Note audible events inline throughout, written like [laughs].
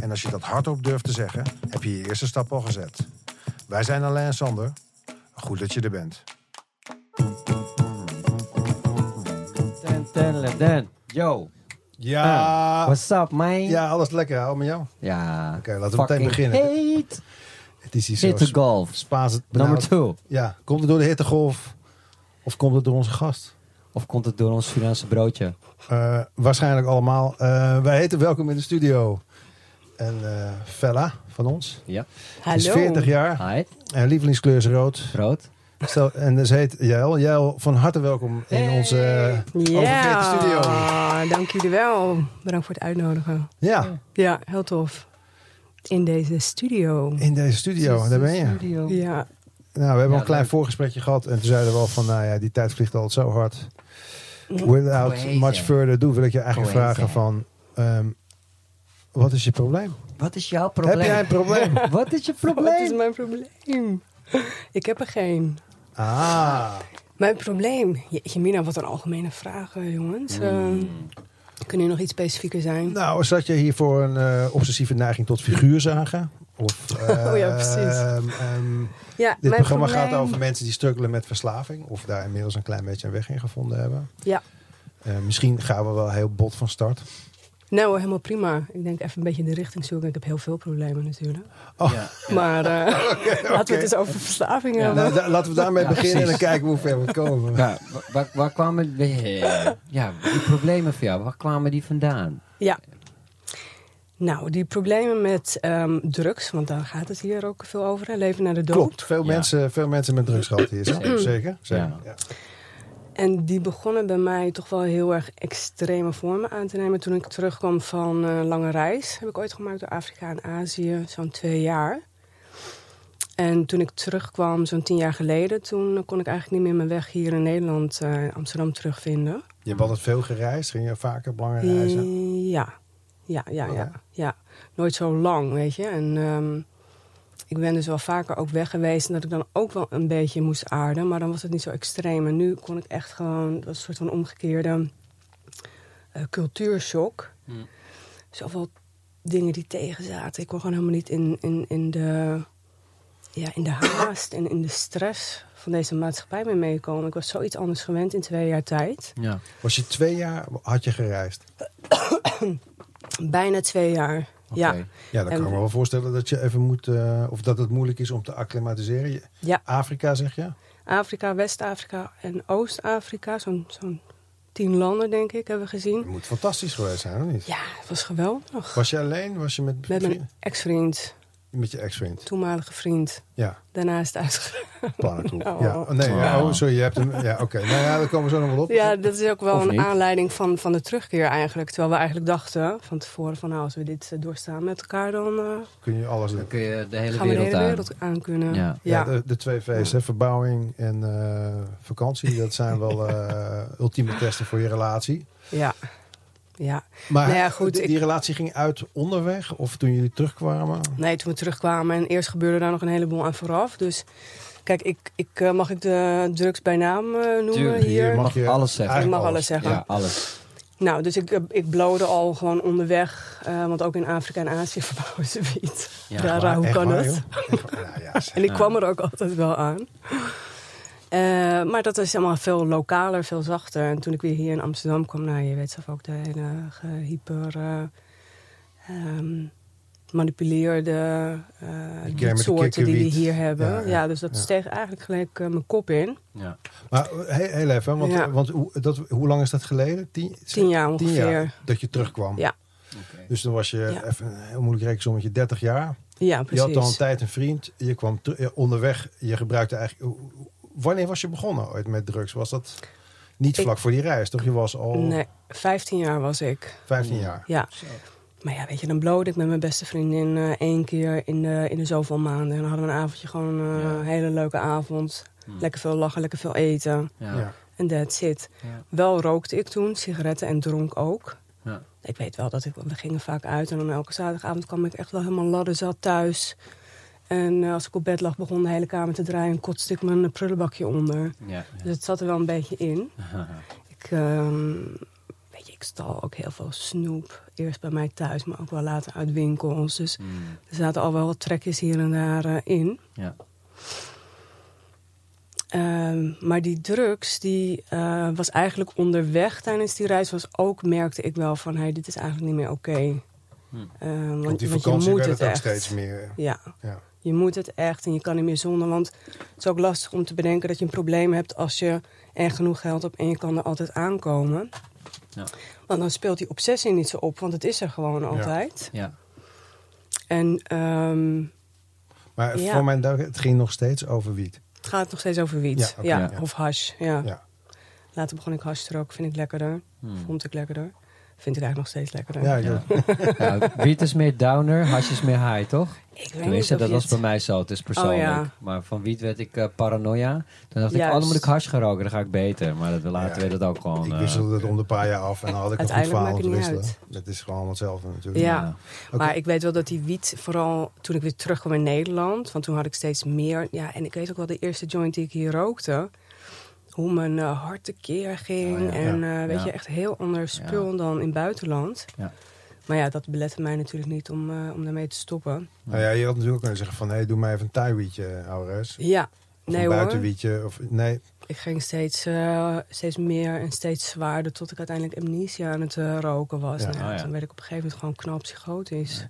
en als je dat hardop durft te zeggen, heb je je eerste stap al gezet. Wij zijn Alain en Sander. Goed dat je er bent. Dan, dan, dan. Yo, Ja, what's up, man? Ah. ja alles lekker. Hou met jou. Ja. Oké, laten we meteen fucking beginnen. Heet. Het is hier zo Hit the golf. Spaans benauwd. two. Ja, komt het door de hittegolf of komt het door onze gast? Of komt het door ons Surinaamse broodje? Eh, waarschijnlijk allemaal. Eh, wij heten welkom in de studio. En eh Fella van ons. Ja. Is 40 jaar. Hi. En lievelingskleur is rood. Rood. Stel, en ze heet Jael. Jael, van harte welkom in onze uh, studio. Dank jullie wel. Bedankt voor het uitnodigen. Ja, Ja, heel tof. In deze studio. in deze studio. Daar ben je. Studio. Ja, Nou, we hebben Ja, een klein leuk. voorgesprekje gehad. En toen zeiden we al van, nou ja, die tijd vliegt altijd zo hard. Without Crazy. much further ado wil ik je eigenlijk vragen van... ehm, wat is je probleem? Wat is jouw probleem? Heb jij een probleem? [laughs] Wat is je wat is probleem? mijn probleem? Ik heb er geen. ah, Mijn probleem? Jeetje mina, wat een algemene vraag, eh, jongens. Hmm. Uh, kunnen nog iets specifieker zijn? nou, zat je hier voor een eh, obsessieve neiging tot figuurzagen? Of, [laughs] Oh ja, precies. ehm, ehm, ja, dit mijn programma probleem- gaat over mensen die struggelen met verslaving. Of daar inmiddels een klein beetje een weg in gevonden hebben. Ja, Eh, misschien gaan we wel heel bot van start. Nou helemaal prima. Ik denk even een beetje de richting zoeken. Ik heb heel veel problemen natuurlijk. Oh. Ja. Maar eh, [laughs] laten we het eens over verslaving hebben. Nou, laten we daarmee Ja, beginnen en dan kijken hoe ver we komen. Waar, waar kwamen eh, ja, die problemen voor jou? Waar kwamen die vandaan? Ja. Nou, die problemen met ehm, drugs, want daar gaat het hier ook veel over. Hè? Leven naar de dood. Klopt, veel, Ja. mensen, veel mensen met drugs gehad hier. Zeker, zeker. zeker. En die begonnen bij mij toch wel heel erg extreme vormen aan te nemen. Toen ik terugkwam van een lange reis, heb ik ooit gemaakt door Afrika en Azië, zo'n twee jaar. En toen ik terugkwam, zo'n tien jaar geleden, toen kon ik eigenlijk niet meer mijn weg hier in Nederland, eh, in Amsterdam, terugvinden. Je hebt altijd veel gereisd, ging je vaker op lange reizen? Ja, ja, ja, Oh, ja, ja? ja. Nooit zo lang, weet je. En ehm, ik ben dus wel vaker ook weg geweest en dat ik dan ook wel een beetje moest aarden, maar dan was het niet zo extreem. En nu kon ik echt gewoon, dat was een soort van omgekeerde eh, cultuurshock. Hmm. Zoveel dingen die tegen zaten. Ik kon gewoon helemaal niet in, in, in, de, ja, in de haast en in de stress van deze maatschappij mee meekomen. Ik was zoiets anders gewend in twee jaar tijd. Ja. Was je twee jaar, had je gereisd? [coughs] Bijna twee jaar. Ja. Ja, dan En- kan ik me wel voorstellen dat je even moet, eh, of dat het moeilijk is om te acclimatiseren. Ja. Afrika zeg je? Afrika, West-Afrika en Oost-Afrika. Zo'n zo'n tien landen, denk ik, hebben we gezien. Het moet fantastisch geweest zijn, of niet? Ja, het was geweldig. Was je alleen? Was je met, Met mijn ex-vriend, met je ex-vriend? toenmalige vriend. Ja, Daarna is het uitgegaan. pannenkoek. Oh. [laughs] Ja. Oh, nee, ja, oh, sorry, je hebt hem. Ja, oké. Nou ja, daar komen we zo nog wel op. Ja, dat is ook wel Of een niet? aanleiding van, van de terugkeer eigenlijk. Terwijl we eigenlijk dachten van tevoren van... nou, als we dit eh, doorstaan met elkaar, dan eh, Kun je alles doen. Dan kun je de hele gaan we de wereld hele aan. wereld aan kunnen. Ja. Ja, Ja, de, de twee V's, hè, verbouwing en eh, vakantie, dat zijn wel eh, [laughs] ultieme testen voor je relatie. ja. Ja. Maar Nou ja, goed, die, ik- die relatie ging uit onderweg of toen jullie terugkwamen? Nee, toen we terugkwamen en eerst gebeurde daar nog een heleboel aan vooraf. Dus kijk, ik, ik, eh, mag ik de drugs bij naam eh, noemen Tuurlijk, hier? Hier mag je alles zeggen. Je mag alles zeggen. Ja, alles. Nou, dus ik, eh, ik blode al gewoon onderweg. eh, want ook in Afrika en Azië [laughs] verbouwen ze wiet. Ja, Rara, Maar hoe kan waar, het? waar? Ja. [laughs] En ik Ja. kwam er ook altijd wel aan. Eh, maar dat is allemaal veel lokaler, veel zachter. En toen ik weer hier in Amsterdam kwam, nou, je weet zelf ook de hele ge- hyper eh, ehm, manipuleerde eh soorten die we hier hebben. Ja, Ja, ja, dus dat ja. steeg eigenlijk gelijk mijn kop in. Ja. Maar heel, heel even, want, Ja. want hoe, dat, hoe lang is dat geleden? Tien, Tien jaar Tien ongeveer. jaar dat je terugkwam. Ja. Oké. Dus dan was je Ja. even een heel moeilijk rekensommetje, 30 jaar. Ja, Je precies. had al een tijd een vriend. Je kwam onderweg. Je gebruikte eigenlijk. Wanneer was je begonnen ooit met drugs? Was dat niet Ik- vlak voor die reis, toch? Je was al Nee, 15 jaar was ik. 15 jaar. Ja. Zo. Maar ja, weet je, dan blode ik met mijn beste vriendin eh, één keer in de, in de zoveel maanden. En dan hadden we een avondje gewoon eh, Ja. een hele leuke avond. Hm. Lekker veel lachen, lekker veel eten. Ja. Ja. En that's it. Ja. Wel rookte ik toen, sigaretten en dronk ook. Ja. Ik weet wel dat ik, we gingen vaak uit en dan elke zaterdagavond kwam ik echt wel helemaal ladderzat thuis. En eh, als ik op bed lag, begon de hele kamer te draaien en kotste ik mijn prullenbakje onder. Ja. Dus het zat er wel een beetje in. [laughs] Ik, ehm, weet je, ik stal ook heel veel snoep. Eerst bij mij thuis, maar ook wel later uit winkels. Dus Hm. er zaten al wel wat trekjes hier en daar eh, in. Ja. Ehm, maar die drugs, die eh, was eigenlijk onderweg tijdens die reis. Was ook, merkte ik wel van, hey, dit is eigenlijk niet meer oké. Hm. Ehm, want, Want die want vakantie je moet werd het het ook echt. steeds meer. Ja, Ja. Je moet het echt en je kan niet meer zonder. Want het is ook lastig om te bedenken dat je een probleem hebt als je er genoeg geld hebt en je kan er altijd aankomen. Ja. Want dan speelt die obsessie niet zo op, want het is er gewoon altijd. Ja. En ehm, Maar Ja. voor mijn dag, het ging nog steeds over wiet. het gaat nog steeds over wiet. Ja, Ja, oké, ja. Of hash. Ja. Ja. Later begon ik hash te roken, vind ik lekkerder. Hm. Vond ik lekkerder. Vind ik eigenlijk nog steeds lekkerder. [laughs] Ja, wiet is meer downer, hash is meer high, toch? Ik weet Tenminste, niet of dat je was het- bij mij zo. Het is persoonlijk. Oh, ja. Maar van wiet werd ik eh, paranoia. Toen dacht ik, oh, dan moet ik hash gaan roken. Dan ga ik beter. Maar dat, later Ja, werd het ook gewoon... Ik eh, wisselde het om de paar jaar af en dan had ik een goed verhaal te het wisselen. Dat is gewoon hetzelfde natuurlijk. Ja. Maar ik weet wel dat die wiet, vooral toen ik weer terugkwam in Nederland... want toen had ik steeds meer... Ja, en ik weet ook wel de eerste joint die ik hier rookte... hoe mijn eh, hart tekeer ging. Oh ja. en Ja. eh, weet Ja. je, echt heel ander spul dan in het buitenland. Ja. Maar ja, dat belette mij natuurlijk niet om, eh, om daarmee te stoppen. Nou ja, je had natuurlijk kunnen zeggen van, hé, doe mij even een thai-wietje, Aures. Ja, Of nee een buitenwietje. Of, nee, Ik ging steeds, eh, steeds meer en steeds zwaarder... tot ik uiteindelijk amnesia aan het roken was. Ja. Nou, Oh ja. Toen werd ik op een gegeven moment gewoon knal psychotisch.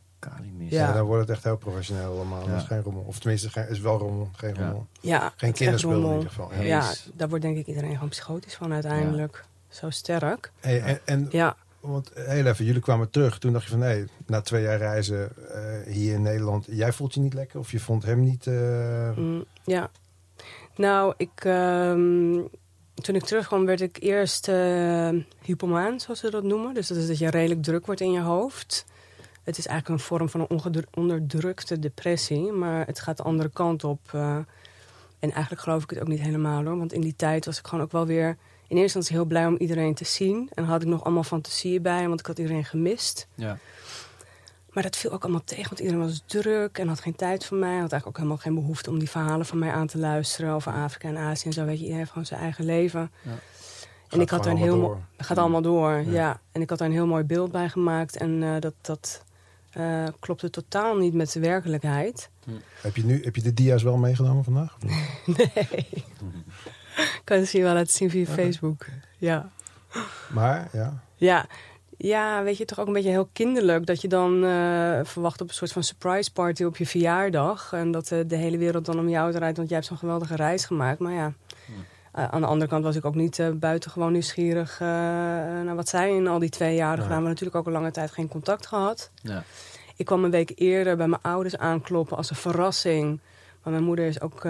Ja. ja. dan wordt het echt heel professioneel allemaal. Ja. Dat is geen rommel. Of tenminste, geen, is wel rommel, geen Ja. rommel. Ja, Geen het kinderspul in ieder geval. Ja. Daar wordt denk ik iedereen gewoon psychotisch van uiteindelijk. Zo sterk. Hey, en, en Ja, want heel even, jullie kwamen terug. Toen dacht je van, hé, na twee jaar reizen eh, hier in Nederland, jij voelt je niet lekker of je vond hem niet. eh, mm, ja. Nou, ik, ehm, toen ik terugkwam werd ik eerst eh hypomaan, zoals ze dat noemen. Dus dat is dat je redelijk druk wordt in je hoofd. Het is eigenlijk een vorm van een onderdrukte depressie. Maar het gaat de andere kant op. eh. en eigenlijk geloof ik het ook niet helemaal hoor. Want in die tijd was ik gewoon ook wel weer... in eerste instantie heel blij om iedereen te zien. En had ik nog allemaal fantasieën bij, want ik had iedereen gemist. Ja. Maar dat viel ook allemaal tegen, want iedereen was druk en had geen tijd voor mij. Had eigenlijk ook helemaal geen behoefte om die verhalen van mij aan te luisteren over Afrika en Azië en zo. Weet je, iedereen heeft gewoon zijn eigen leven. Ja. En ik had daar een heel mooi. door. Het gaat allemaal door, ja. Ja. En ik had daar een heel mooi beeld bij gemaakt. En eh, dat, dat eh, klopte totaal niet met de werkelijkheid. Heb, je nu, heb je de dia's wel meegenomen vandaag? of niet? [laughs] Nee. Ik kan het je wel laten zien via Facebook. Ja. Maar, ja. Ja. Ja, weet je, toch ook een beetje heel kinderlijk. Dat je dan eh, verwacht op een soort van surprise party op je verjaardag. En dat eh, de hele wereld dan om jou draait, want jij hebt zo'n geweldige reis gemaakt. Maar ja, eh, aan de andere kant was ik ook niet eh, buitengewoon nieuwsgierig eh, naar wat zij in al die twee jaren gedaan. We hebben natuurlijk ook al lange tijd geen contact gehad. Ja. Ik kwam een week eerder bij mijn ouders aankloppen als een verrassing. Maar mijn moeder is ook,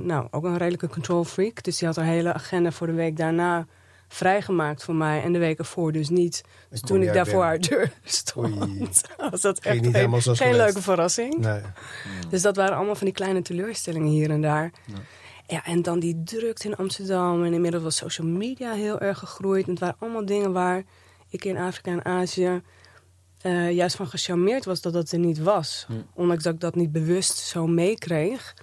nou, ook een redelijke control freak. Dus die had haar hele agenda voor de week daarna vrijgemaakt voor mij. En de week ervoor dus niet. Dus kom toen ik jij daar voor haar deur [laughs] stond, Oei. was dat echt geen, leuke verrassing. Nee. Dus dat waren allemaal van die kleine teleurstellingen hier en daar. Ja. En dan die drukte in Amsterdam. En inmiddels was social media heel erg gegroeid. En het waren allemaal dingen waar ik in Afrika en Azië eh, juist van gecharmeerd was dat dat er niet was. Hm. Ondanks dat ik dat niet bewust zo meekreeg.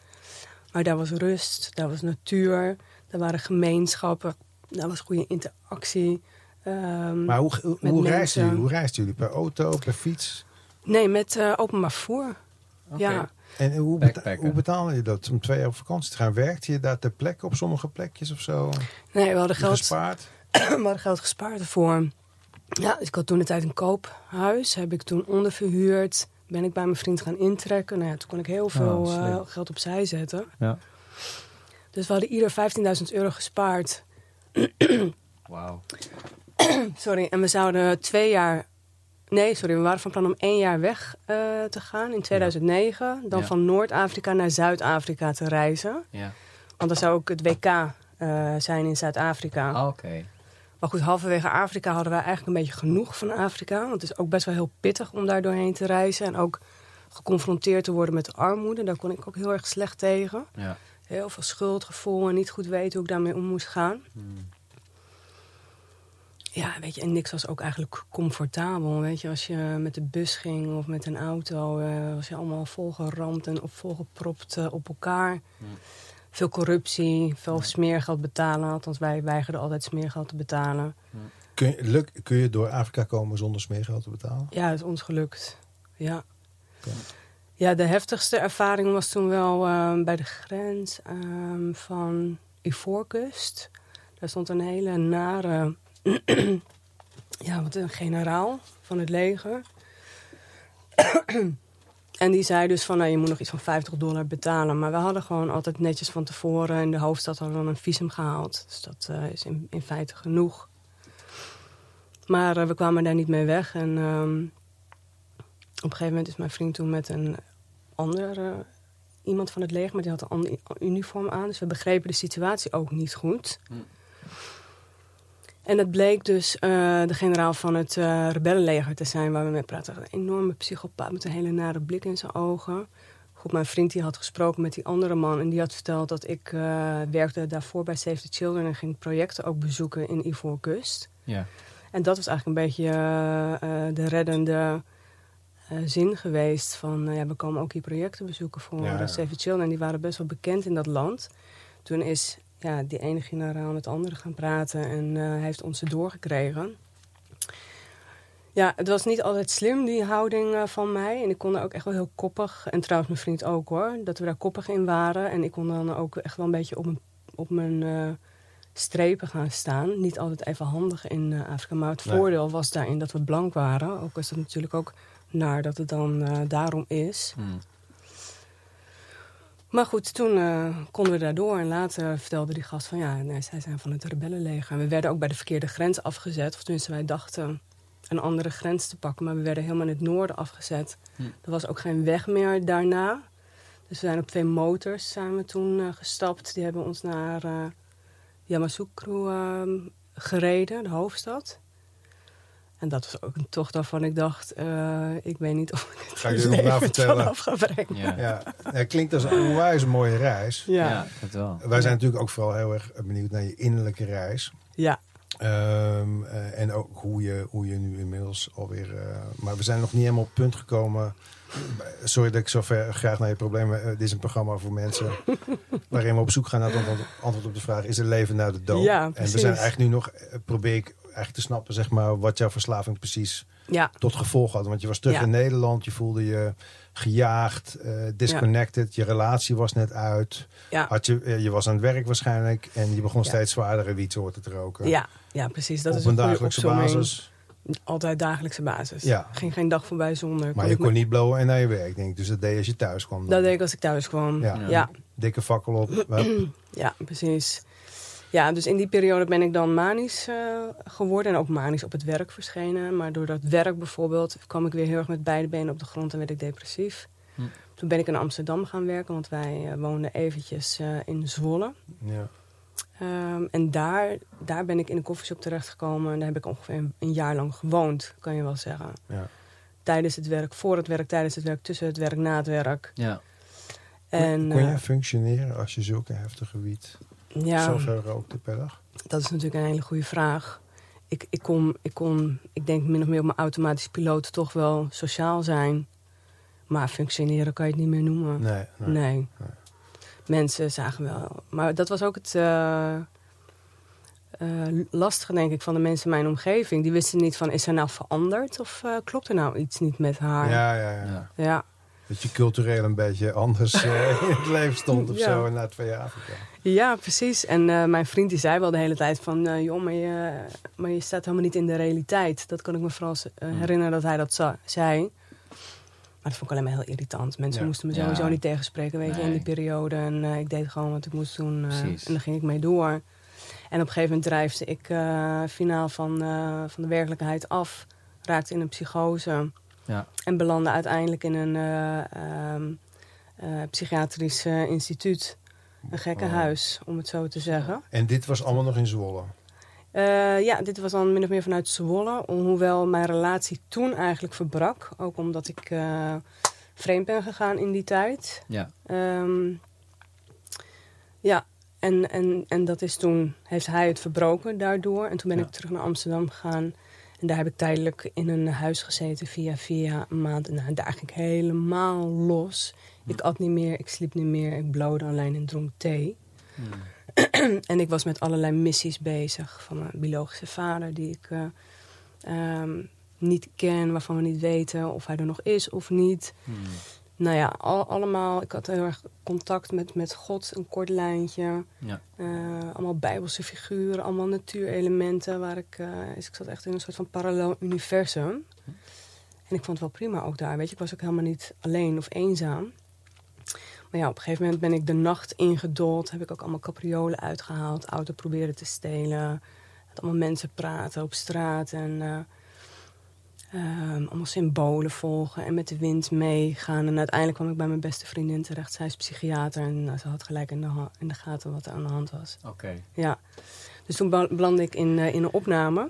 Maar daar was rust, daar was natuur, daar waren gemeenschappen, daar was goede interactie. Ehm, Maar hoe, hoe, hoe, reisden jullie? hoe reisden jullie? Per auto, per fiets? Nee, met eh, openbaar vervoer. Oké. Ja. En hoe, beta hoe betaalde je dat om twee jaar op vakantie te gaan? Werkte je daar ter plekke op sommige plekjes of zo? Nee, we hadden geld gespaard? [clears throat] we hadden geld gespaard ervoor. Ja, dus ik had toen de tijd een koophuis. Heb ik toen onderverhuurd. Ben ik bij mijn vriend gaan intrekken. Nou ja, toen kon ik heel veel slim. eh, geld opzij zetten. Ja. Dus we hadden ieder 15.000 euro gespaard. Wauw. [clears throat] Sorry, en we zouden twee jaar... Nee, sorry, we waren van plan om één jaar weg eh, te gaan in 2009. Dan Ja. van Noord-Afrika naar Zuid-Afrika te reizen. Ja. Want dan zou ook het WK eh, zijn in Zuid-Afrika. Ah, Oké. Maar goed, halverwege Afrika hadden wij eigenlijk een beetje genoeg van Afrika. Want het is ook best wel heel pittig om daar doorheen te reizen. En ook geconfronteerd te worden met de armoede. Daar kon ik ook heel erg slecht tegen. Ja. Heel veel schuldgevoel en niet goed weten hoe ik daarmee om moest gaan. Ja, weet je, en niks was ook eigenlijk comfortabel. Weet je, als je met de bus ging of met een auto, eh, was je allemaal volgeramd en op volgepropt eh, op elkaar. Veel corruptie, veel smeergeld betalen. Althans, wij weigerden altijd smeergeld te betalen. Kun je, luk, kun je door Afrika komen zonder smeergeld te betalen? Ja, het is ons gelukt. Ja. Ja, de heftigste ervaring was toen wel eh, bij de grens ehm, van Ivoorkust. Daar stond een hele nare, [clears throat] ja, wat een generaal van het leger. [clears throat] en die zei dus van, nou, je moet nog iets van 50 dollar betalen. Maar we hadden gewoon altijd netjes van tevoren in de hoofdstad hadden een visum gehaald. Dus dat eh, is in, feite genoeg. Maar eh, we kwamen daar niet mee weg. En ehm, op een gegeven moment is mijn vriend toen met een andere iemand van het leger, maar die had een ander uniform aan. Dus we begrepen de situatie ook niet goed. En het bleek dus eh, de generaal van het eh, rebellenleger te zijn waar we mee praten. Een enorme psychopaat met een hele nare blik in zijn ogen. Goed, mijn vriend die had gesproken met die andere man en die had verteld dat ik eh, werkte daarvoor bij Save the Children en ging projecten ook bezoeken in Ivoorkust. Ja. En dat was eigenlijk een beetje de reddende zin geweest van... ja, we komen ook hier projecten bezoeken voor Ja, ja, ja. Save the Children. En die waren best wel bekend in dat land. Toen is ja, die ene generaal met de andere gaan praten en eh, hij heeft ons ze doorgekregen. Ja, het was niet altijd slim, die houding eh, van mij. En ik kon er ook echt wel heel koppig, en trouwens mijn vriend ook hoor... dat we daar koppig in waren. En ik kon dan ook echt wel een beetje op mijn, op mijn eh, strepen gaan staan. Niet altijd even handig in Afrika. Maar het Nee. voordeel was daarin dat we blank waren. Ook is dat natuurlijk ook naar dat het dan daarom is. Hmm. Maar goed, toen eh, konden we daardoor. En later vertelde die gast van ja, nee, zij zijn van het rebellenleger. En we werden ook bij de verkeerde grens afgezet. Of tenminste, wij dachten een andere grens te pakken. Maar we werden helemaal in het noorden afgezet. Hm. Er was ook geen weg meer daarna. Dus we zijn op twee motors zijn we toen eh, gestapt. Die hebben ons naar eh Yamoussoukro ehm, gereden, de hoofdstad. En dat was ook een tocht waarvan ik dacht, eh, ik weet niet of ik het Ga je [laughs] nog na levend vertellen? vanaf ga brengen. Ja. Ja, het klinkt als een onwijs mooie reis. Ja, Ja, dat wel. Wij zijn natuurlijk ook vooral heel erg benieuwd naar je innerlijke reis. ja. Ehm, eh, en ook hoe je, hoe je nu inmiddels alweer... eh, maar we zijn nog niet helemaal op het punt gekomen. Sorry dat ik zo ver graag naar je problemen... dit is een programma voor mensen... waarin we op zoek gaan naar het antwoord, op de vraag... is er leven na de dood? Ja, en we zijn eigenlijk nu nog... probeer ik eigenlijk te snappen zeg maar, wat jouw verslaving precies ja. tot gevolg had. Want je was terug Ja. in Nederland, je voelde je gejaagd, eh, disconnected, je relatie was net uit. Ja. Had je, eh, je was aan het werk waarschijnlijk en je begon Ja. steeds zwaardere wietsoorten te roken. Ja, ja, precies. Dat op is een dagelijkse basis. Altijd dagelijkse basis. Ja. Ging geen dag voorbij zonder. Maar Kon je kon me- niet blowen en naar je werk, denk ik. Dus dat deed je als je thuis kwam. dan. Dat deed ik als ik thuis kwam. Ja. Ja, Ja. ja, Dikke fakkel op. [clears throat] Hup. precies. Ja, dus in die periode ben ik dan manisch eh, geworden. En ook manisch op het werk verschenen. Maar door dat werk bijvoorbeeld kwam ik weer heel erg met beide benen op de grond en werd ik depressief. Hm. Toen ben ik in Amsterdam gaan werken, want wij eh, woonden eventjes eh, in Zwolle. ja. Ehm, en daar, daar ben ik in een koffieshop terechtgekomen. En daar heb ik ongeveer een, een jaar lang gewoond, kan je wel zeggen. Ja. Tijdens het werk, voor het werk, tijdens het werk, tussen het werk, na het werk. Ja. En kon jij functioneren als je zulke heftige wiet ja, zoveel rookte per dag? dat is natuurlijk een hele goede vraag. Ik, ik, kon, ik kon, ik denk min of meer op mijn automatische piloot toch wel sociaal zijn. Maar functioneren kan je het niet meer noemen. Nee. nee. Nee. Nee. Mensen zagen wel. Maar dat was ook het eh, eh, lastige, denk ik, van de mensen in mijn omgeving. Die wisten niet van, is er nou veranderd? Of eh, klopt er nou iets niet met haar? Ja, ja, ja, Ja. Ja, Dat je cultureel een beetje anders eh, [laughs] in het leven stond of Ja. zo na twee jaar Afrika. ja precies. En eh, mijn vriend die zei wel de hele tijd van... eh, joh, maar je, maar je staat helemaal niet in de realiteit. Dat kan ik me vooral eh, herinneren dat hij dat zei. Maar dat vond ik alleen maar heel irritant. Mensen Ja. moesten me Ja. sowieso niet tegenspreken, weet je, in die periode. En ik deed gewoon wat ik moest doen. en daar ging ik mee door. En op een gegeven moment drijfde ik finaal van, van de werkelijkheid af. Raakte in een psychose. Ja. En belandde uiteindelijk in een eh, ehm, eh, psychiatrisch eh, instituut. Een gekkenhuis, om het zo te zeggen. En dit was allemaal nog in Zwolle. Ja, dit was dan min of meer vanuit Zwolle. Hoewel mijn relatie toen eigenlijk verbrak. Ook omdat ik vreemd ben gegaan in die tijd. Ja. Ehm, ja, en, en, en dat is toen, heeft hij het verbroken daardoor. En toen ben Ja. ik terug naar Amsterdam gegaan. En daar heb ik tijdelijk in een huis gezeten via via een maand. Nou, daar ging ik helemaal los. Ik at niet meer, ik sliep niet meer, ik blode alleen en dronk thee. [clears throat] en ik was met allerlei missies bezig van mijn biologische vader, die ik eh, ehm, niet ken, waarvan we niet weten of hij er nog is of niet. Nou ja, al, allemaal. Ik had heel erg contact met, met God, een kort lijntje. Ja. Eh, allemaal bijbelse figuren, allemaal natuurelementen. Waar ik, dus ik zat echt in een soort van parallel universum. En ik vond het wel prima ook daar. Weet je, ik was ook helemaal niet alleen of eenzaam. Maar ja, op een gegeven moment ben ik de nacht ingedold. Heb ik ook allemaal capriolen uitgehaald. Auto proberen te stelen. Met allemaal mensen praten op straat. En eh, ehm, allemaal symbolen volgen. En met de wind meegaan. En uiteindelijk kwam ik bij mijn beste vriendin terecht. Zij is psychiater. En nou, ze had gelijk in de, in de gaten wat er aan de hand was. Oké. Ja. Dus toen belandde ik in, eh, in een opname.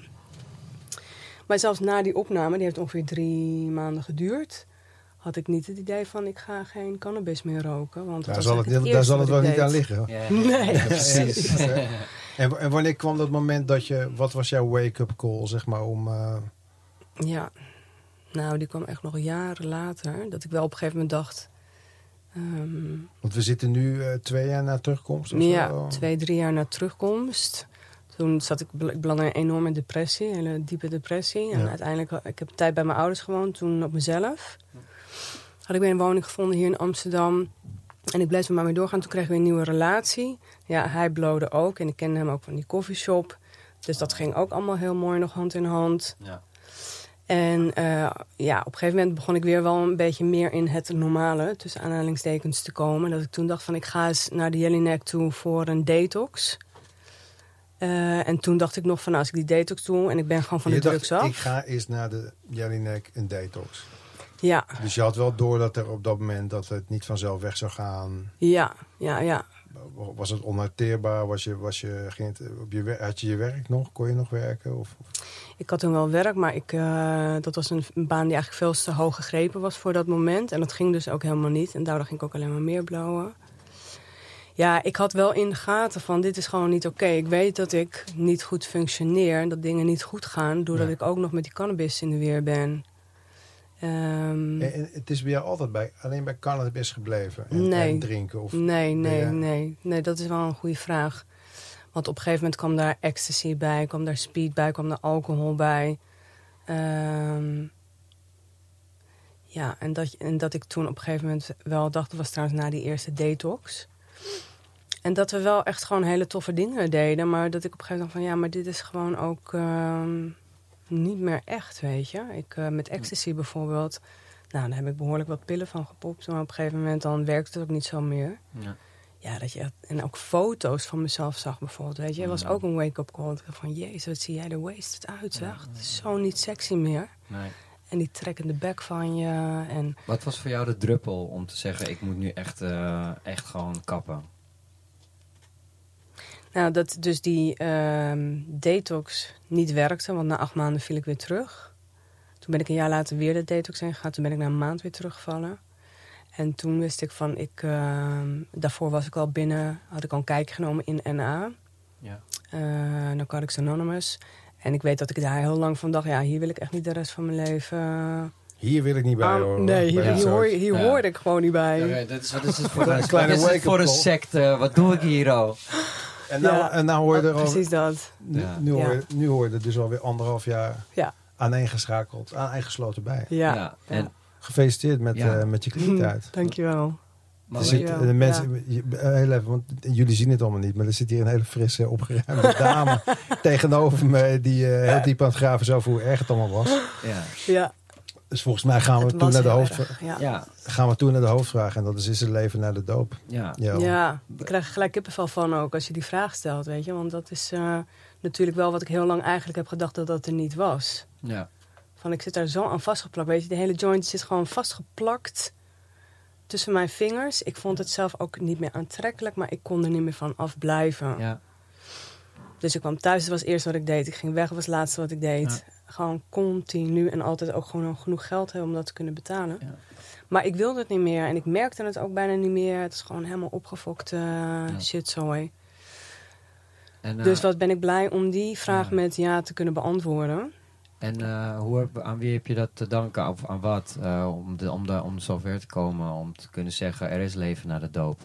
Maar zelfs na die opname, die heeft ongeveer drie maanden geduurd... had ik niet het idee van ik ga geen cannabis meer roken. Want dat Daar zal het, daar zal het wel niet aan liggen. Nee, Ja, precies. en wanneer kwam dat moment dat je... Wat was jouw wake-up call, zeg maar, om... eh, Ja, nou, die kwam echt nog jaren later. Dat ik wel op een gegeven moment dacht... ehm, want we zitten nu eh, twee jaar na terugkomst of ja, zo? twee, drie jaar na terugkomst. Toen zat ik, ik belandde in een enorme depressie, een hele diepe depressie. En Ja. uiteindelijk, ik heb een tijd bij mijn ouders gewoond, toen op mezelf. Had ik weer een woning gevonden hier in Amsterdam. En ik bleef er maar mee doorgaan. Toen kreeg ik weer een nieuwe relatie. Ja, hij blode ook. En ik kende hem ook van die koffieshop. Dus dat ging ook allemaal heel mooi nog hand in hand. Ja. En eh, ja, op een gegeven moment begon ik weer wel een beetje meer in het normale, tussen aanhalingstekens, te komen. Dat ik toen dacht van ik ga eens naar de Jelinek toe voor een detox. Eh, en toen dacht ik nog van nou, als ik die detox doe en ik ben gewoon van de dacht, drugs af. ik ga eens naar de Jelinek een detox. Ja, Dus je had wel door dat er op dat moment dat het niet vanzelf weg zou gaan. ja, ja, ja. Was het onharteerbaar? Was je, was je, het op je, had je je werk nog? Kon je nog werken? Of, of- Ik had toen wel werk, maar ik, eh, dat was een, een baan die eigenlijk veel te hoog gegrepen was voor dat moment. En dat ging dus ook helemaal niet. En daardoor ging ik ook alleen maar meer blowen. Ja, ik had wel in de gaten van dit is gewoon niet oké. Ik weet dat ik niet goed functioneer en dat dingen niet goed gaan... doordat Ja. ik ook nog met die cannabis in de weer ben. Ehm, En, en het is bij jou altijd bij, alleen bij cannabis gebleven? En, Nee. en drinken? Of, nee, nee, nee. Nee, dat is wel een goede vraag. Want op een gegeven moment kwam daar ecstasy bij, kwam daar speed bij, kwam daar alcohol bij. Ehm, ja, en dat, en dat ik toen op een gegeven moment wel dacht, dat was trouwens na die eerste detox. En dat we wel echt gewoon hele toffe dingen deden. Maar dat ik op een gegeven moment dacht van ja, maar dit is gewoon ook ehm, niet meer echt, weet je. Ik, eh, met ecstasy bijvoorbeeld, nou, daar heb ik behoorlijk wat pillen van gepopt. Maar op een gegeven moment dan werkte het ook niet zo meer. Ja. Ja, dat je echt- en ook foto's van mezelf zag bijvoorbeeld. Weet je, was ook een wake-up call. Van, jezus, wat zie jij er wasted uit, zeg. Het is zo niet sexy meer. Nee. En die trekkende bek van je. En Wat was voor jou de druppel om te zeggen, ik moet nu echt, eh, echt gewoon kappen? Nou, dat dus die ehm, detox niet werkte. Want na acht maanden viel ik weer terug. Toen ben ik een jaar later weer de detox ingegaan. Toen ben ik na een maand weer teruggevallen. En toen wist ik van, ik, ehm, daarvoor was ik al binnen, had ik al een kijkje genomen in NA. Ja. eh Narcotics Anonymous. En ik weet dat ik daar heel lang van dacht, ja, hier wil ik echt niet de rest van mijn leven. Hier wil ik niet bij aan- horen. nee, hier, hoor, hier Ja. hoorde ik gewoon niet bij. dat is, wat is het [laughs] voor Een kleine wat is het voor een secte? Wat doe ik hier al? En nou, Ja. en nou hoor je er al, Precies dat. nu, Ja. nu, hoor je, nu hoor je er dus alweer anderhalf jaar Ja, aaneengeschakeld, aaneengesloten bij. ja. En, Gefeliciteerd met, Ja. eh, met je kliniektijd. Dankjewel. maar Er zit, de mensen, je- eh, heel even, want jullie zien het allemaal niet, maar er zit hier een hele frisse, opgeruimde [laughs] dame tegenover me die eh, heel diep aan het graven is over hoe erg het allemaal was. ja. Ja, Dus volgens mij gaan we het toe was naar de hoofdvraag. erg, Ja. Ja, Gaan we toe naar de hoofdvraag en dat is is het leven na de doop. ja. Ja. Ja, ik krijg er gelijk kippenvel van ook als je die vraag stelt, weet je. Want dat is eh, natuurlijk wel wat ik heel lang eigenlijk heb gedacht dat dat er niet was. ja. Van ik zit daar zo aan vastgeplakt, weet je. De hele joint zit gewoon vastgeplakt tussen mijn vingers. Ik vond het zelf ook niet meer aantrekkelijk, maar ik kon er niet meer van afblijven. ja. Dus ik kwam thuis, dat was het eerste wat ik deed. Ik ging weg, dat was het laatste wat ik deed. Gewoon continu en altijd ook gewoon genoeg geld hebben om dat te kunnen betalen. Ja. Maar ik wilde het niet meer en ik merkte het ook bijna niet meer. Het is gewoon helemaal opgefokte uh, shitzooi. En, eh, Dus wat ben ik blij om die vraag Ja. met ja te kunnen beantwoorden. En eh, hoe, aan wie heb je dat te danken? Of aan wat? eh, om, de, om, de, om zover te komen. Om te kunnen zeggen, er is leven na de doop.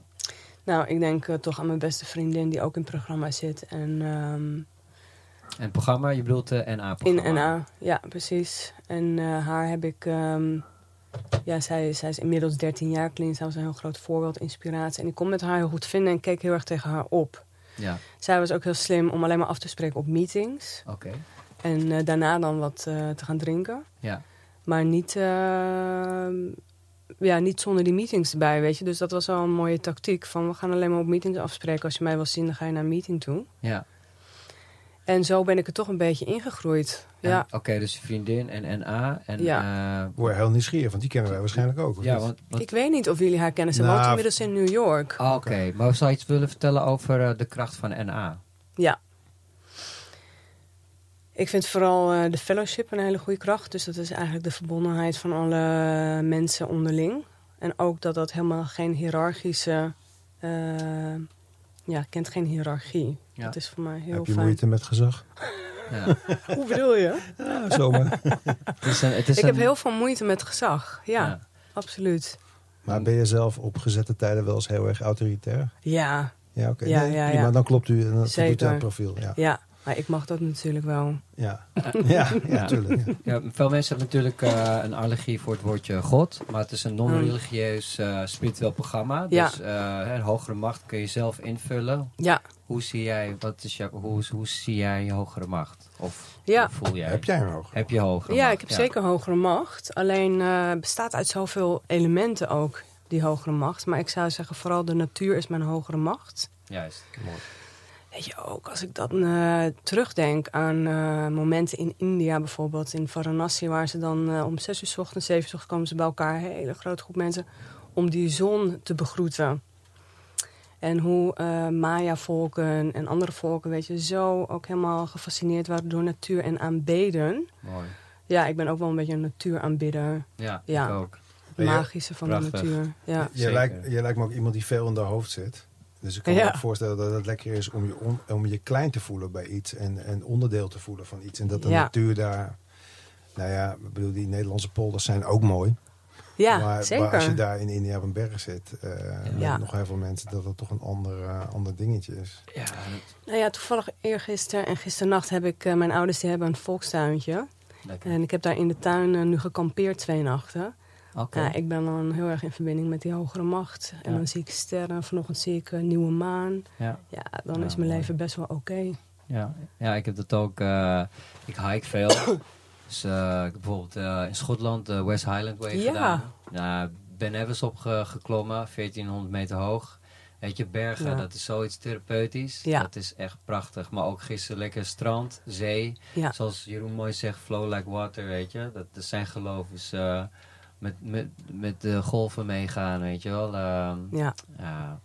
Nou, ik denk eh, toch aan mijn beste vriendin die ook in het programma zit. En ehm, En programma, je bedoelt de in NA-programma? NA, ja precies. En eh, haar heb ik... ehm, ja, zij, zij is inmiddels 13 jaar clean. Zij was een heel groot voorbeeld, inspiratie. En ik kon met haar heel goed vinden en keek heel erg tegen haar op. Ja, Zij was ook heel slim om alleen maar af te spreken op meetings. oké. En eh, daarna dan wat eh, te gaan drinken. Ja. Maar niet, eh, ja, niet zonder die meetings erbij, weet je. Dus dat was wel een mooie tactiek. Van we gaan alleen maar op meetings afspreken. Als je mij wil zien, dan ga je naar een meeting toe. ja. En zo ben ik er toch een beetje ingegroeid. Ja, Oké, dus vriendin en NA. En, Ja. eh, word heel nieuwsgierig, want die kennen wij waarschijnlijk ook. ja, want, want- ik weet niet of jullie haar kennen. Ze Nou, woont inmiddels in New York. Ah, Oké, maar zou je iets willen vertellen over eh, de kracht van NA? Ja. Ik vind vooral eh, de fellowship een hele goede kracht. Dus dat is eigenlijk de verbondenheid van alle mensen onderling. En ook dat dat helemaal geen hiërarchische... eh, ja, kent geen hiërarchie. Ja. Dat is voor mij heel Heb je fijn. moeite met gezag? Ja. [laughs] Hoe bedoel je? Ja, zomaar. [laughs] Het is een, het is Ik heb heel veel moeite met gezag. Ja, Ja. absoluut. maar ben je zelf op gezette tijden wel eens heel erg autoritair? Ja, Ja, oké. Ja, Nee, ja, prima, ja. Dan klopt u, dan voldoet u aan het profiel. Ja, ja. Maar ik mag dat natuurlijk wel. ja. [laughs] ja, ja, Ja. tuurlijk. Ja. Ja, veel mensen hebben natuurlijk eh, een allergie voor het woordje God. Maar het is een non-religieus eh, spiritueel programma. Ja. Dus eh, een hogere macht kun je zelf invullen. Ja, Hoe zie jij, wat is jouw, hoe, hoe zie jij je hogere macht? Of Ja. hoe voel jij? Heb jij een hoog? Heb je hogere ja macht? ik heb zeker hogere macht. Alleen eh, bestaat uit zoveel elementen ook, die hogere macht. Maar ik zou zeggen, vooral de natuur is mijn hogere macht. Juist. Mooi. Weet je, ook als ik dan eh, terugdenk aan eh, momenten in India bijvoorbeeld, in Varanasi, waar ze dan om zes uur 's ochtends, zeven uur 's ochtends komen ze bij elkaar, een hele grote groep mensen, om die zon te begroeten. En hoe eh, Maya-volken en andere volken, weet je, zo ook helemaal gefascineerd waren door natuur en aanbeden. Mooi. Ja, ik ben ook wel een beetje een natuuraanbidder. Ja, Ja. ik ook. Magische van Prachtig. de natuur. Ja. Je Zeker. lijkt, je lijkt me ook iemand die veel in de hoofd zit. Dus ik kan Ja. me ook voorstellen dat het lekker is om je, on- om je klein te voelen bij iets. En, en onderdeel te voelen van iets. En dat de Ja. natuur daar... Nou ja, ik bedoel, die Nederlandse polders zijn ook mooi. Ja, maar, zeker. maar als je daar in India op een berg zit... eh, met Ja. nog heel veel mensen, dat het toch een ander, eh, ander dingetje is. Ja, dat- Nou ja, toevallig eergisteren en gisternacht heb ik... eh, mijn ouders die hebben een volkstuintje. lekker. En ik heb daar in de tuin nu gekampeerd twee nachten. Oké. Ja, ik ben dan heel erg in verbinding met die hogere macht. En Ja. dan zie ik sterren. Vanochtend zie ik een nieuwe maan. Ja. Ja, dan Ja, is mijn mooi. leven best wel oké. Ja, ja, ik heb dat ook. eh, ik hike veel. Dus eh, bijvoorbeeld eh, in Schotland de West Highland Way Ja. gedaan. Nou, Ben Evans opgeklommen, 1400 meter hoog. Weet je, bergen, Ja. dat is zoiets therapeutisch. Ja. Dat is echt prachtig. Maar ook gisteren lekker strand, zee. Ja. Zoals Jeroen mooi zegt, flow like water, weet je. Dat, dat zijn geloof is eh, met, met, met de golven meegaan, weet je wel. Ehm, ja,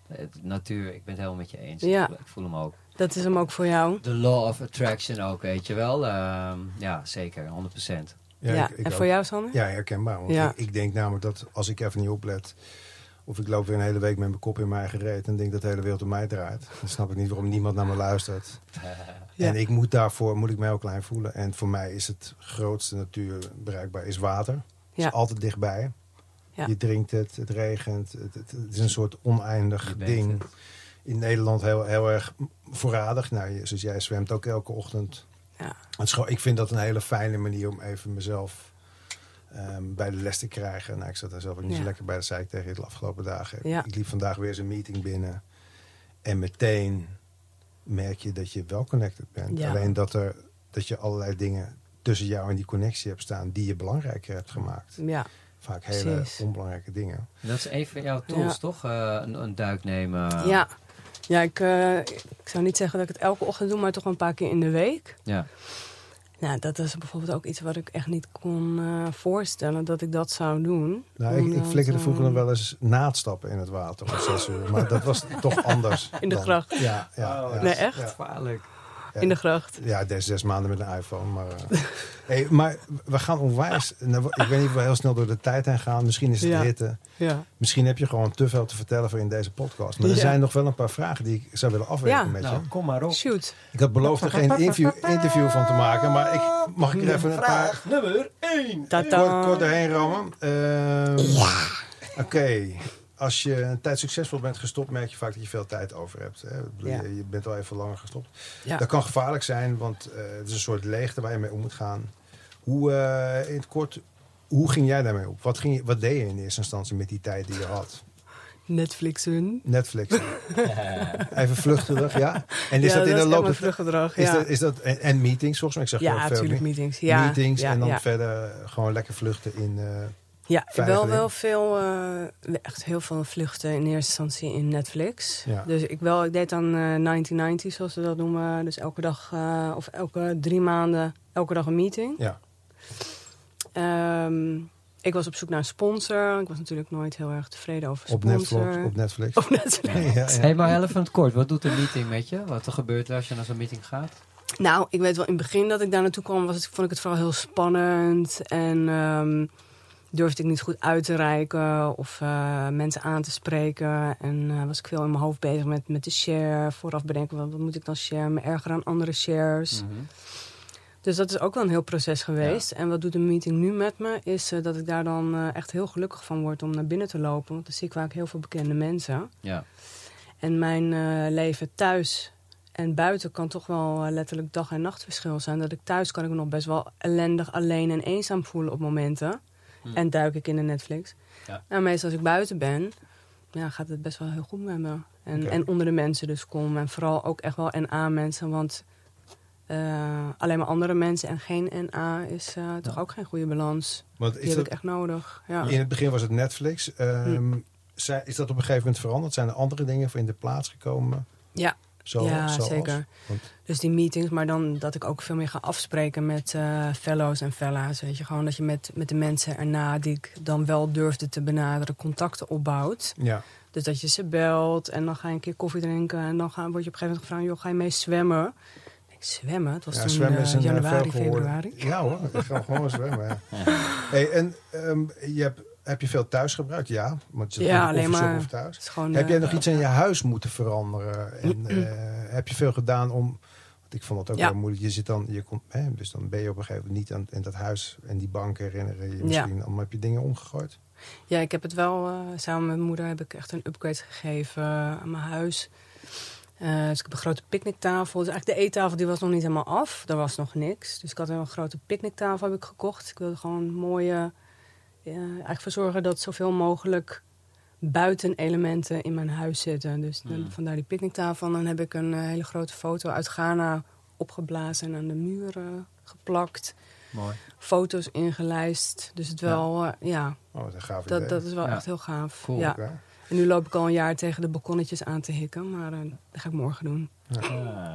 het, natuur, ik ben het helemaal met je eens. Ik voel hem ook. Dat is hem ook voor jou. De law of attraction ook, weet je wel. Ehm, ja, zeker, 100%. Ja, ik- ik en ook. voor jou, Sander? Ja, herkenbaar. Want Ja. ik, ik denk namelijk dat als ik even niet oplet... of ik loop weer een hele week met mijn kop in mijn eigen reet... en denk dat de hele wereld om mij draait. [laughs] Dan snap ik niet waarom niemand naar me luistert. [laughs] Ja. En ik moet daarvoor, moet ik mij ook klein voelen. En voor mij is het grootste natuur bereikbaar, is water. Het Ja. is altijd dichtbij. Ja. Je drinkt het, het regent. Het, het, het is een soort oneindig ding. het. In Nederland heel, heel erg voorradig. Nou, je- zoals jij zwemt ook elke ochtend. Ja. Het is gewoon, ik vind dat een hele fijne manier om even mezelf ehm, bij de les te krijgen. Nou, ik zat daar zelf ook niet zo lekker bij, dat zei ik tegen je de afgelopen dagen. Ja. Ik liep vandaag weer eens een meeting binnen. En meteen merk je dat je wel connected bent. Ja. Alleen dat, er, dat je allerlei dingen tussen jou en die connectie hebt staan... die je belangrijker hebt gemaakt. Ja, Vaak hele Precies. onbelangrijke dingen. Dat is een van jouw tools, Ja. toch? Eh, een, een duik nemen. ja. Ja ik, eh, ik zou niet zeggen dat ik het elke ochtend doe, maar toch wel een paar keer in de week. Ja. Nou, dat is bijvoorbeeld ook iets wat ik echt niet kon eh, voorstellen dat ik dat zou doen. Nou, ik, ik flikkerde vroeger nog eh, wel eens na het stappen in het water om zes uur. Maar dat was toch [laughs] anders. In de dan. gracht. Ja, ja, Oh, ja. Nee, echt? Ja. Gevaarlijk. In de gracht. Ja, des zes maanden met een iPhone. Maar, eh. [laughs] hey, maar we gaan onwijs. nou, ik weet niet of we heel snel door de tijd heen gaan. Misschien is het Ja. de hitte. Ja. Misschien heb je gewoon te veel te vertellen voor in deze podcast. Maar er zijn nog wel een paar vragen die ik zou willen afwegen Ja. met je. Nou, kom maar op. Shoot. Ik had beloofd er geen interview, interview van te maken. Maar ik, mag ik er even een paar Vraag nummer 1. Tata. kort, kort doorheen rammen? Ehm, Oké. Als je een tijd succesvol bent gestopt, merk je vaak dat je veel tijd over hebt. Hè? Ja. Je, je bent al even langer gestopt. Ja. Dat kan gevaarlijk zijn, want eh, het is een soort leegte waar je mee om moet gaan. Hoe, eh, in het kort, hoe ging jij daarmee op? Wat, ging je, wat deed je in eerste instantie met die tijd die je had? Netflixen. Netflix. [laughs] [laughs] Even vluchtig, ja. En is ja, dat in de loop vluggedrag. is Ja, dat, is dat, en, en meetings volgens mij? Ik zeg ja natuurlijk me- meetings. Ja, meetings en dan verder gewoon lekker vluchten in... eh, Ja, wel, wel veel, eh, echt heel veel vluchten in eerste instantie in Netflix. Ja. Dus ik, wel, ik deed dan eh 1990, zoals ze dat noemen. Dus elke dag, eh, of elke drie maanden, elke dag een meeting. ja. Ehm, ik was op zoek naar een sponsor. Ik was natuurlijk nooit heel erg tevreden over Op sponsor. Netflix. Op Netflix. Op Netflix. ja, ja. Hey, maar heel even het kort. Wat doet een meeting met je? Wat er gebeurt als je naar zo'n meeting gaat? Nou, ik weet wel, in het begin dat ik daar naartoe kwam, was het, vond ik het vooral heel spannend. En ehm, durfde ik niet goed uit te reiken of eh, mensen aan te spreken. En eh, was ik veel in mijn hoofd bezig met, met de share. Vooraf bedenken, wat, wat moet ik dan share? Me erger aan andere shares. Mhm. Dus dat is ook wel een heel proces geweest. En wat doet een meeting nu met me, is eh, dat ik daar dan echt heel gelukkig van word om naar binnen te lopen. Want dan zie ik vaak heel veel bekende mensen. Ja. En mijn leven thuis en buiten kan toch wel letterlijk dag- en nachtverschil zijn. Dat ik thuis kan ik me nog best wel ellendig, alleen en eenzaam voelen op momenten. Hm. En duik ik in de Netflix. Ja. En meestal als ik buiten ben, ja, gaat het best wel heel goed met me. En, en onder de mensen dus kom. En vooral ook echt wel NA mensen. Want eh, alleen maar andere mensen en geen NA is eh, toch Ja. ook geen goede balans. Want Die is heb dat, ik echt nodig. Ja. in het begin was het Netflix. Ehm, zij- Is dat op een gegeven moment veranderd? Zijn er andere dingen voor in de plaats gekomen? Ja. Zo, ja, zoals? zeker. Want- Dus die meetings, maar dan dat ik ook veel meer ga afspreken met eh fellows en fella's. Weet je, gewoon dat je met, met de mensen erna die ik dan wel durfde te benaderen, contacten opbouwt. Ja. Dus dat je ze belt en dan ga je een keer koffie drinken en dan ga, word je op een gegeven moment gevraagd, joh, ga je mee zwemmen? Ik denk, zwemmen? Het was Ja, toen zwemmen is eh, een eh, januari, februari. Ja hoor, ik ga gewoon zwemmen. Ja. Hey, en ehm, je hebt, heb je veel thuis gebruikt? Ja. Want je Ja, alleen maar- Of thuis. Gewoon, Heb eh, jij nog iets in je huis moeten veranderen? En eh, heb je veel gedaan om... Want ik vond het ook Ja. wel moeilijk. Je zit dan, je komt, hè, dus dan ben je op een gegeven moment niet aan in dat huis en die bank herinneren je misschien. Allemaal heb je dingen omgegooid? Ja, ik heb het wel, eh, samen met mijn moeder heb ik echt een upgrade gegeven eh, aan mijn huis. Eh, dus ik heb een grote picknicktafel. Dus eigenlijk de eettafel die was nog niet helemaal af. Er was nog niks. Dus ik had een grote picknicktafel heb ik gekocht. Ik wilde gewoon mooie... eh, eigenlijk voor zorgen dat zoveel mogelijk buitenelementen in mijn huis zitten. Dus dan- Mm. vandaar die picknicktafel. En dan heb ik een eh, hele grote foto uit Ghana opgeblazen en aan de muren geplakt. Mooi. Foto's ingelijst. Dus het wel, eh, ja, Oh, wat een gaaf dat, idee. dat is wel Ja. echt heel gaaf. Cool. Ja. En nu loop ik al een jaar tegen de balkonnetjes aan te hikken. Maar eh, dat ga ik morgen doen.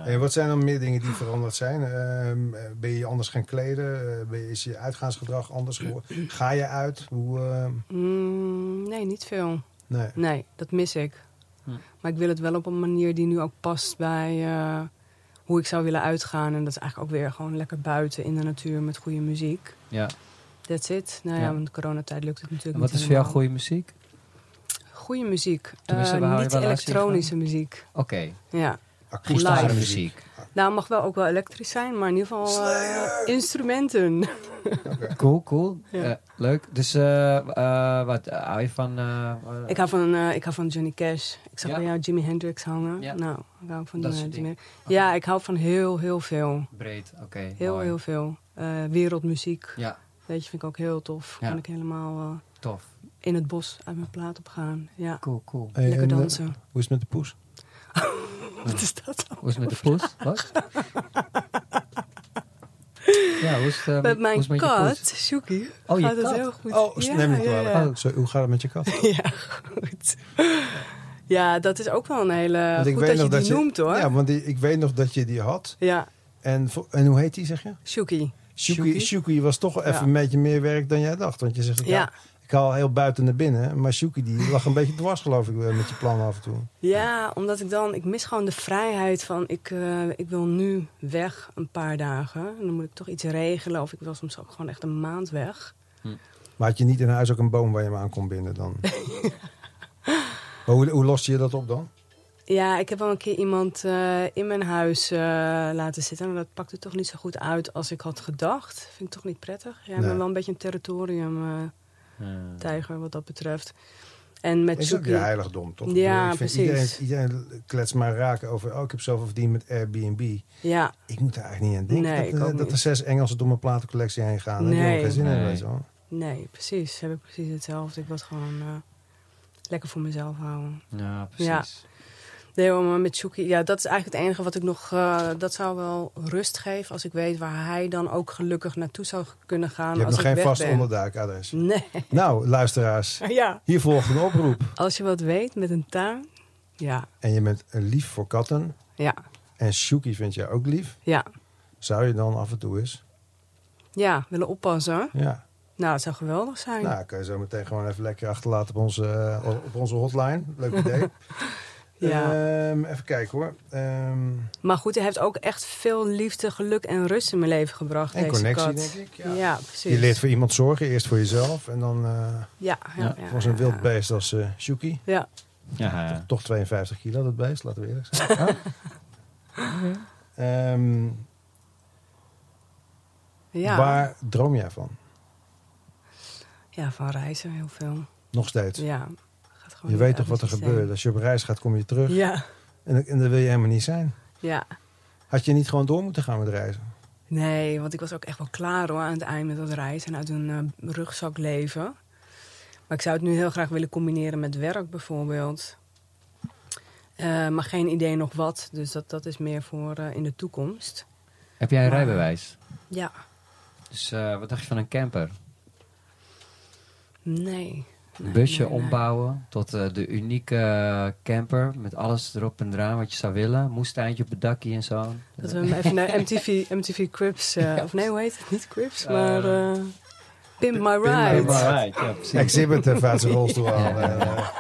En wat zijn dan meer dingen die veranderd zijn? Ehm, eh, ben je anders gaan kleden? Eh, ben je, is je uitgaansgedrag anders geworden? Ga je uit? Hoe, Mm, nee, niet veel. nee. Nee, dat mis ik. Hm. Maar ik wil het wel op een manier die nu ook past bij eh, hoe ik zou willen uitgaan. En dat is eigenlijk ook weer gewoon lekker buiten in de natuur met goede muziek. Ja. That's it. Nou ja, Ja. want coronatijd lukt het natuurlijk En wat niet is voor jou goede muziek? Goede muziek. Eh, niet elektronische muziek. Oké. Ja. Akoestische muziek. Nou, mag wel ook wel elektrisch zijn, maar in ieder geval eh, instrumenten. [laughs] Cool, cool. Ja. Eh, leuk. Dus eh, eh, wat hou je van? Ik hou van, eh, ik hou van Johnny Cash. Ik zag Ja? bij jou Jimi Hendrix hangen. Ja. Nou, ik hou van Jimi. dingen. Ja, ik hou van heel, heel veel. breed. Oké. Heel, mooi. heel veel. Eh, wereldmuziek. Ja, Weet je, vind ik ook heel tof. Ja. Kan ik helemaal eh, tof. In het bos uit mijn plaat op gaan. Ja, Cool, cool. Hey, lekker en, eh, dansen. hoe is het met de poes? [laughs] Wat is dat dan? Hoe is het met de poes? Wat? ja, hoe is het, eh, Met hoe mijn is het met je kat? Shuki, Oh, je gaat het kat. heel goed. Oh, ja, neem me niet ja. Oh, zo, hoe gaat het met je kat? [laughs] Ja, goed. Ja, dat is ook wel een hele... Want ik goed weet dat je nog die dat je- noemt, hoor. Ja, want die- ik weet nog dat je die had. Ja, En, en hoe heet die, zeg je? Shuki. Shuki, Shuki? Shuki was toch wel even Ja. een beetje meer werk dan jij dacht. Want je zegt, ja. Ik haal heel buiten naar binnen. Maar Shuki die lag een beetje dwars, geloof ik, eh, met je plan af en toe. Ja, omdat ik dan... Ik mis gewoon de vrijheid van... Ik, eh, ik wil nu weg een paar dagen. En dan moet ik toch iets regelen. Of ik wil soms ook gewoon echt een maand weg. Maar had je niet in huis ook een boom waar je hem aan kon binden dan? [laughs] maar hoe, hoe loste je dat op dan? Ja, ik heb wel een keer iemand eh, in mijn huis eh, laten zitten. En dat pakte toch niet zo goed uit als ik had gedacht. Vind ik toch niet prettig. Ja, Nee. ben wel een beetje een territorium tijger wat dat betreft. En met Is ook je heiligdom, toch? Ja, ik vind precies. Iedereen, iedereen klets maar raken over... Oh, ik heb zoveel verdiend met Airbnb. Ja, Ik moet daar eigenlijk niet aan denken. Nee, ik dat, ook dat er zes Engelsen door mijn platencollectie heen gaan. Nee. Nee. heb ik geen zin in. Nee. Je wel. nee, precies. Heb ik precies hetzelfde. Ik wil het gewoon eh, lekker voor mezelf houden. ja, precies. Nee, maar met Shuki, ja, dat is eigenlijk het enige wat ik nog... eh, dat zou wel rust geven als ik weet waar hij dan ook gelukkig naartoe zou kunnen gaan Je hebt als nog ik geen vast ben. onderduikadres. Nee, Nou, luisteraars. [laughs] ja. Hier volgt een oproep. Als je wat weet met een tuin, ja, En je bent lief voor katten. ja, En Shuki vindt je ook lief. ja. Zou je dan af en toe eens? Ja, willen oppassen. Ja. Nou, het zou geweldig zijn. Nou, kan je zo meteen gewoon even lekker achterlaten op onze, eh, op onze hotline. Leuk idee. [laughs] Ja. Ehm, even kijken hoor. Ehm, Maar goed, hij heeft ook echt veel liefde, geluk en rust in mijn leven gebracht. en deze connectie, kat. denk ik. Ja. Ja, precies. Je leert voor iemand zorgen. Eerst voor jezelf. En dan eh Ja, ja, voor zo'n wild ja. beest als eh Shuki. Ja, Ja, ja. Toch 52 kilo, dat beest. Laten we eerlijk zijn. [laughs] Ehm, ja. Waar droom jij van? ja, van reizen heel veel. Nog steeds. Ja. Gewoon Je weet toch wat er gebeurt. Als je op reis gaat, kom je terug. Ja, En, en dat wil je helemaal niet zijn. ja. Had je niet gewoon door moeten gaan met reizen? Nee, want ik was ook echt wel klaar hoor aan het eind met dat reizen en uit een eh, rugzak leven. Maar ik zou het nu heel graag willen combineren met werk bijvoorbeeld. Eh, maar geen idee nog wat, dus dat, dat is meer voor eh, in de toekomst. Heb jij een Maar- rijbewijs? Ja, Dus eh, wat dacht je van een camper? nee. Busje nee, nee. ombouwen tot eh, de unieke eh, camper met alles erop en eraan wat je zou willen. Moestuintje op het dakje en zo. Dat we hem even naar MTV, MTV Crips, eh, of nee, hoe heet het? Niet Crips, maar eh Pimp My My Ride. Ride. ja, precies. Exhibit zijn rolstoel Ja, halen. ja, En, ja.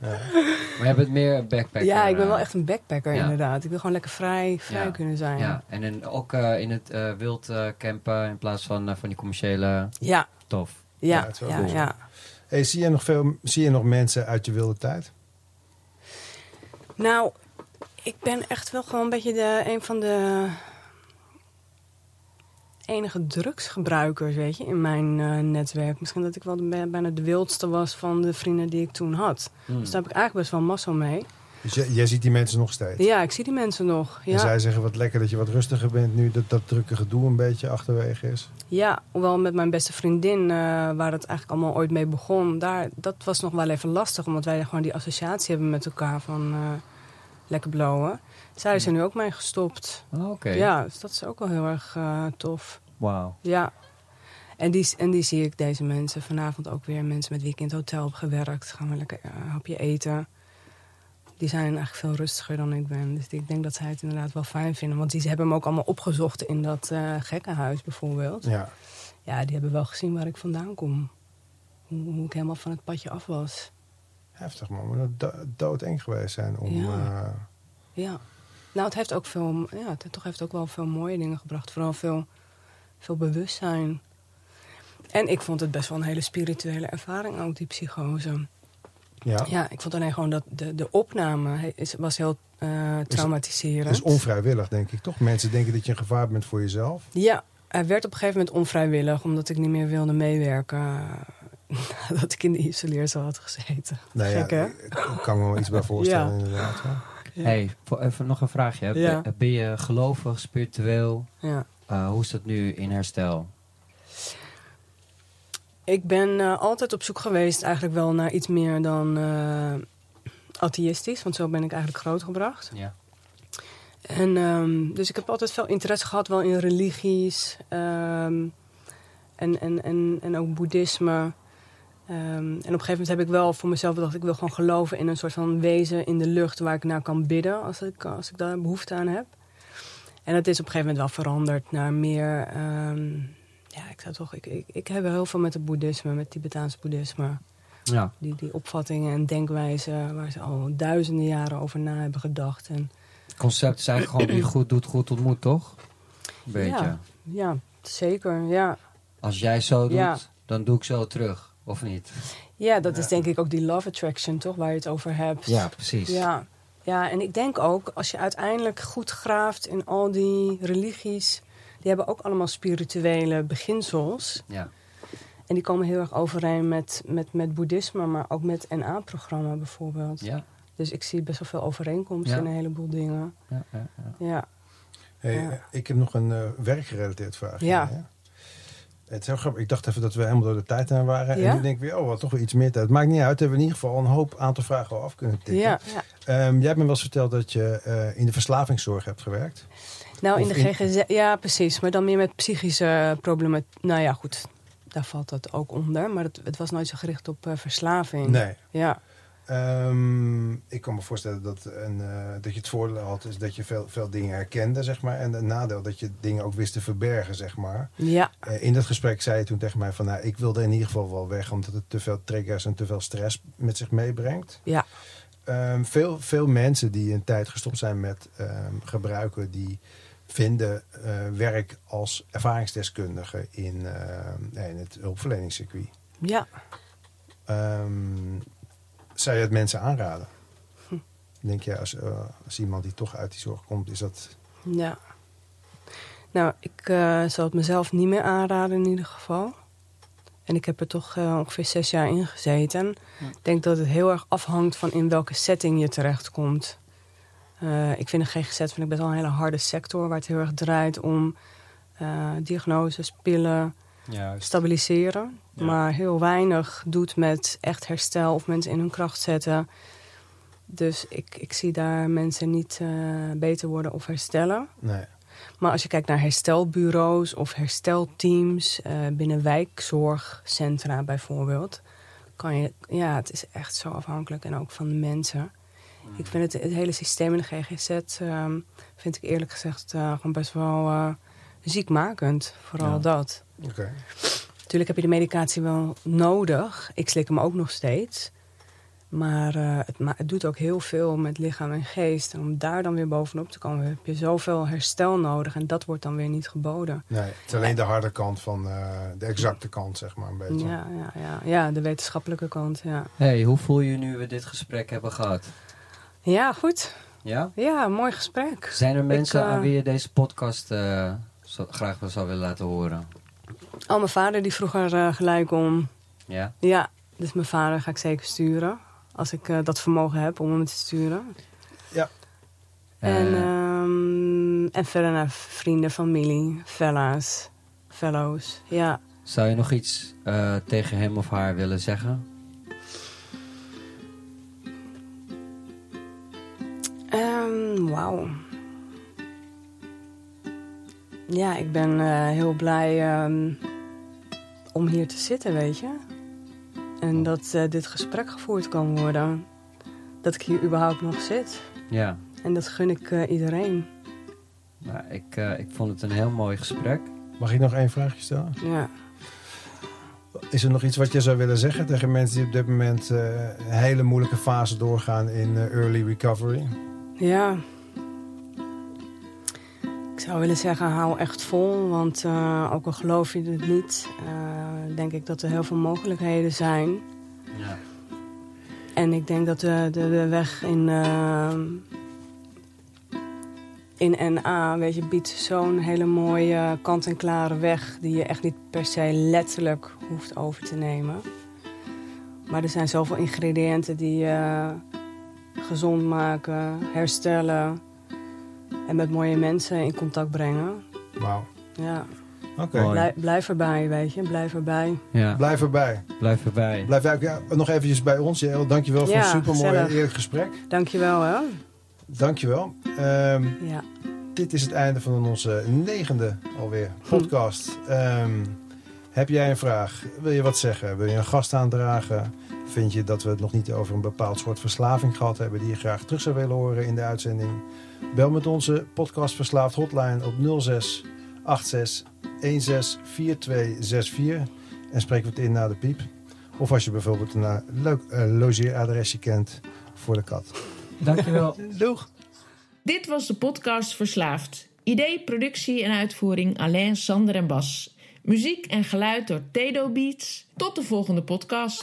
eh, Maar je bent meer een backpacker. Ja, ik ben wel echt een backpacker Ja. inderdaad. Ik wil gewoon lekker vrij, vrij Ja. kunnen zijn. Ja, en in, ook eh, in het eh, wild eh, campen in plaats van, van die commerciële ja, tof. Ja, ja, het is wel ja, cool. ja. Hey, zie, je nog veel, zie je nog mensen uit je wilde tijd? Nou, ik ben echt wel gewoon een beetje de, een van de enige drugsgebruikers, weet je, in mijn eh, netwerk. Misschien dat ik wel de, bijna de wildste was van de vrienden die ik toen had. Dus daar heb ik eigenlijk best wel massa mee. Dus jij, jij ziet die mensen nog steeds? Ja, ik zie die mensen nog. En Ja, zij zeggen wat lekker dat je wat rustiger bent nu dat dat drukke gedoe een beetje achterwege is. ja hoewel met mijn beste vriendin, eh, waar het eigenlijk allemaal ooit mee begon, daar, dat was nog wel even lastig, omdat wij gewoon die associatie hebben met elkaar van eh, lekker blowen. Zij is er nu ook mee gestopt. Oh, Oké, Ja, dus dat is ook wel heel erg eh, tof. wauw. Ja. En die, en die zie ik, deze mensen. Vanavond ook weer mensen met wie ik in het hotel heb gewerkt. Gaan we lekker een hapje eten. Die zijn eigenlijk veel rustiger dan ik ben. Dus ik denk dat zij het inderdaad wel fijn vinden. Want die hebben hem ook allemaal opgezocht in dat eh, gekkenhuis bijvoorbeeld. Ja. Ja, die hebben wel gezien waar ik vandaan kom. Hoe, hoe ik helemaal van het padje af was. Heftig man, moet dat do- doodeng geweest zijn om... Ja. eh, Ja. Nou, het heeft ook veel, ja, het toch heeft ook wel veel mooie dingen gebracht. Vooral veel, veel bewustzijn. En ik vond het best wel een hele spirituele ervaring ook, die psychose. Ja. Ja, ik vond alleen gewoon dat de, de opname is, was heel eh, traumatiserend. Het is onvrijwillig, denk ik, toch? Mensen denken dat je een gevaar bent voor jezelf. Ja, hij werd op een gegeven moment onvrijwillig, omdat ik niet meer wilde meewerken. [laughs] dat ik in de isoleercel had gezeten. Nou ja, Gek, hè? ik kan me wel iets bij [laughs] voorstellen, Ja. inderdaad. Ja. Hey, voor, even nog een vraagje. hè. Ja. Ben, ben je gelovig, spiritueel? Ja. Eh, hoe is dat nu in herstel? Ik ben eh, altijd op zoek geweest eigenlijk wel naar iets meer dan eh atheïstisch. Want zo ben ik eigenlijk grootgebracht. Ja. En, ehm, dus ik heb altijd veel interesse gehad wel in religies. ehm, en, en, en, en ook boeddhisme. Ehm, en op een gegeven moment heb ik wel voor mezelf bedacht... ik wil gewoon geloven in een soort van wezen in de lucht... waar ik naar kan bidden als ik, als ik daar behoefte aan heb. En dat is op een gegeven moment wel veranderd naar meer... Ja, ik zou toch. Ik, ik, ik heb heel veel met het boeddhisme, met Tibetaans boeddhisme. Ja. Die, die opvattingen en denkwijzen waar ze al duizenden jaren over na hebben gedacht. En Het concept is eigenlijk gewoon wie goed doet, goed ontmoet, toch? Een beetje. Ja. ja, zeker. Ja. Als jij zo doet, Ja. dan doe ik zo terug. Of niet? ja, dat is denk ik ook die love attraction, toch, waar je het over hebt. Ja, precies. Ja, ja, en ik denk ook, als je uiteindelijk goed graaft in al die religies, die hebben ook allemaal spirituele beginsels. Ja. En die komen heel erg overeen met, met, met boeddhisme, maar ook met NA-programma bijvoorbeeld. Ja. Dus ik zie best wel veel overeenkomsten Ja. in een heleboel dingen. Ja, ja, ja. Ja, Hey, Ja. eh, Ik heb nog een eh, werkgerelateerd vraagje. Ja. hè? Het is heel grappig. Ik dacht even dat we helemaal door de tijd heen waren. Ja? En nu denk ik weer, oh, wat toch wel iets meer tijd. Het maakt niet uit. We hebben in ieder geval een hoop aantal vragen al af kunnen tikken. ja, ja. Ehm, jij hebt me wel eens verteld dat je eh, in de verslavingszorg hebt gewerkt. Nou, in de GGZ, ja precies. Maar dan meer met psychische problemen. Nou ja, goed. Daar valt dat ook onder. Maar het, het was nooit zo gericht op eh, verslaving. Nee. Ja, Ehm, ik kan me voorstellen dat, een, eh, dat je het voordeel had, is dat je veel, veel dingen herkende, zeg maar. En het nadeel dat je dingen ook wist te verbergen, zeg maar. ja, Eh, in dat gesprek zei je toen tegen mij van, nou, ik wilde in ieder geval wel weg, omdat het te veel triggers en te veel stress met zich meebrengt. ja. Ehm, veel, veel mensen die een tijd gestopt zijn met ehm, gebruiken, die vinden eh, werk als ervaringsdeskundige in, ehm, in het hulpverleningscircuit. ja. Ehm, zou je het mensen aanraden? Denk je, als, eh, als iemand die toch uit die zorg komt, is dat... Ja. Nou, ik eh, zal het mezelf niet meer aanraden in ieder geval. En ik heb er toch eh, ongeveer zes jaar in gezeten. Ik denk dat het heel erg afhangt van in welke setting je terechtkomt. Eh ik vind de GGZ vind ik best wel een hele harde sector... waar het heel erg draait om eh, diagnoses, pillen, Juist. stabiliseren. Ja. Maar heel weinig doet met echt herstel of mensen in hun kracht zetten. Dus ik, ik zie daar mensen niet eh, beter worden of herstellen. Nee. Maar als je kijkt naar herstelbureaus of herstelteams binnen wijkzorgcentra bijvoorbeeld, kan je, ja, het is echt zo afhankelijk en ook van de mensen. Ik vind het, het hele systeem in de GGZ, ehm, vind ik eerlijk gezegd eh, gewoon best wel eh, ziekmakend. Vooral Ja. dat. Oké. Natuurlijk heb je de medicatie wel nodig. Ik slik hem ook nog steeds. Maar eh, het, ma- het doet ook heel veel met lichaam en geest. En om daar dan weer bovenop te komen, heb je zoveel herstel nodig. En dat wordt dan weer niet geboden. Nee, het is alleen de harde kant van eh, de exacte kant, zeg maar, een beetje. Ja, ja, ja. ja, de wetenschappelijke kant, ja. Hey, hoe voel je nu we dit gesprek hebben gehad? Ja, goed. Ja? Ja, mooi gesprek. Zijn er mensen eh, aan wie je deze podcast eh, zo, graag wel zou willen laten horen? Al mijn vader die vroeg er eh, gelijk om. Ja? Ja, dus mijn vader ga ik zeker sturen. Als ik eh, dat vermogen heb om hem te sturen. En, Eh, ehm, en verder naar vrienden, familie, fellows. Fellows, ja. zou je nog iets eh, tegen hem of haar willen zeggen? Wauw. Ja, ik ben eh, heel blij ehm, om hier te zitten, weet je. En dat eh, dit gesprek gevoerd kan worden. Dat ik hier überhaupt nog zit. Ja. En dat gun ik eh, iedereen. Nou, ik, eh, ik vond het een heel mooi gesprek. Mag ik nog één vraagje stellen? Ja. Is er nog iets wat je zou willen zeggen tegen mensen die op dit moment eh, een hele moeilijke fase doorgaan in eh, early recovery? Ja. Ik zou willen zeggen, hou echt vol. Want eh, ook al geloof je het niet, eh, denk ik dat er heel veel mogelijkheden zijn. Ja. En ik denk dat de, de, de weg in, eh, in NA, weet je, biedt zo'n hele mooie kant-en-klare weg... die je echt niet per se letterlijk hoeft over te nemen. Maar er zijn zoveel ingrediënten die je gezond maken, herstellen... en met mooie mensen in contact brengen. Wauw. Ja, Oké. Blijf, blijf erbij, weet je, blijf erbij. ja. Blijf erbij. Blijf erbij. Blijf ook, ja, nog eventjes bij ons. Jeel. Dankjewel voor Ja, een supermooi en gezellig. eerlijk gesprek. Dankjewel, hè. Dankjewel. Ehm Ja. dit is het einde van onze negende alweer podcast. Ehm, heb jij een vraag? Wil je wat zeggen? Wil je een gast aandragen? Vind je dat we het nog niet over een bepaald soort verslaving gehad hebben die je graag terug zou willen horen in de uitzending? Bel met onze podcast Verslaafd hotline op 06 86 164264 en spreken we het in na de piep. Of als je bijvoorbeeld een eh, leuk eh, logeeradresje kent voor de kat. Dankjewel. [laughs] Doeg! Dit was de podcast Verslaafd. Idee, productie en uitvoering Alain, Sander en Bas. Muziek en geluid door Tedo Beats. Tot de volgende podcast.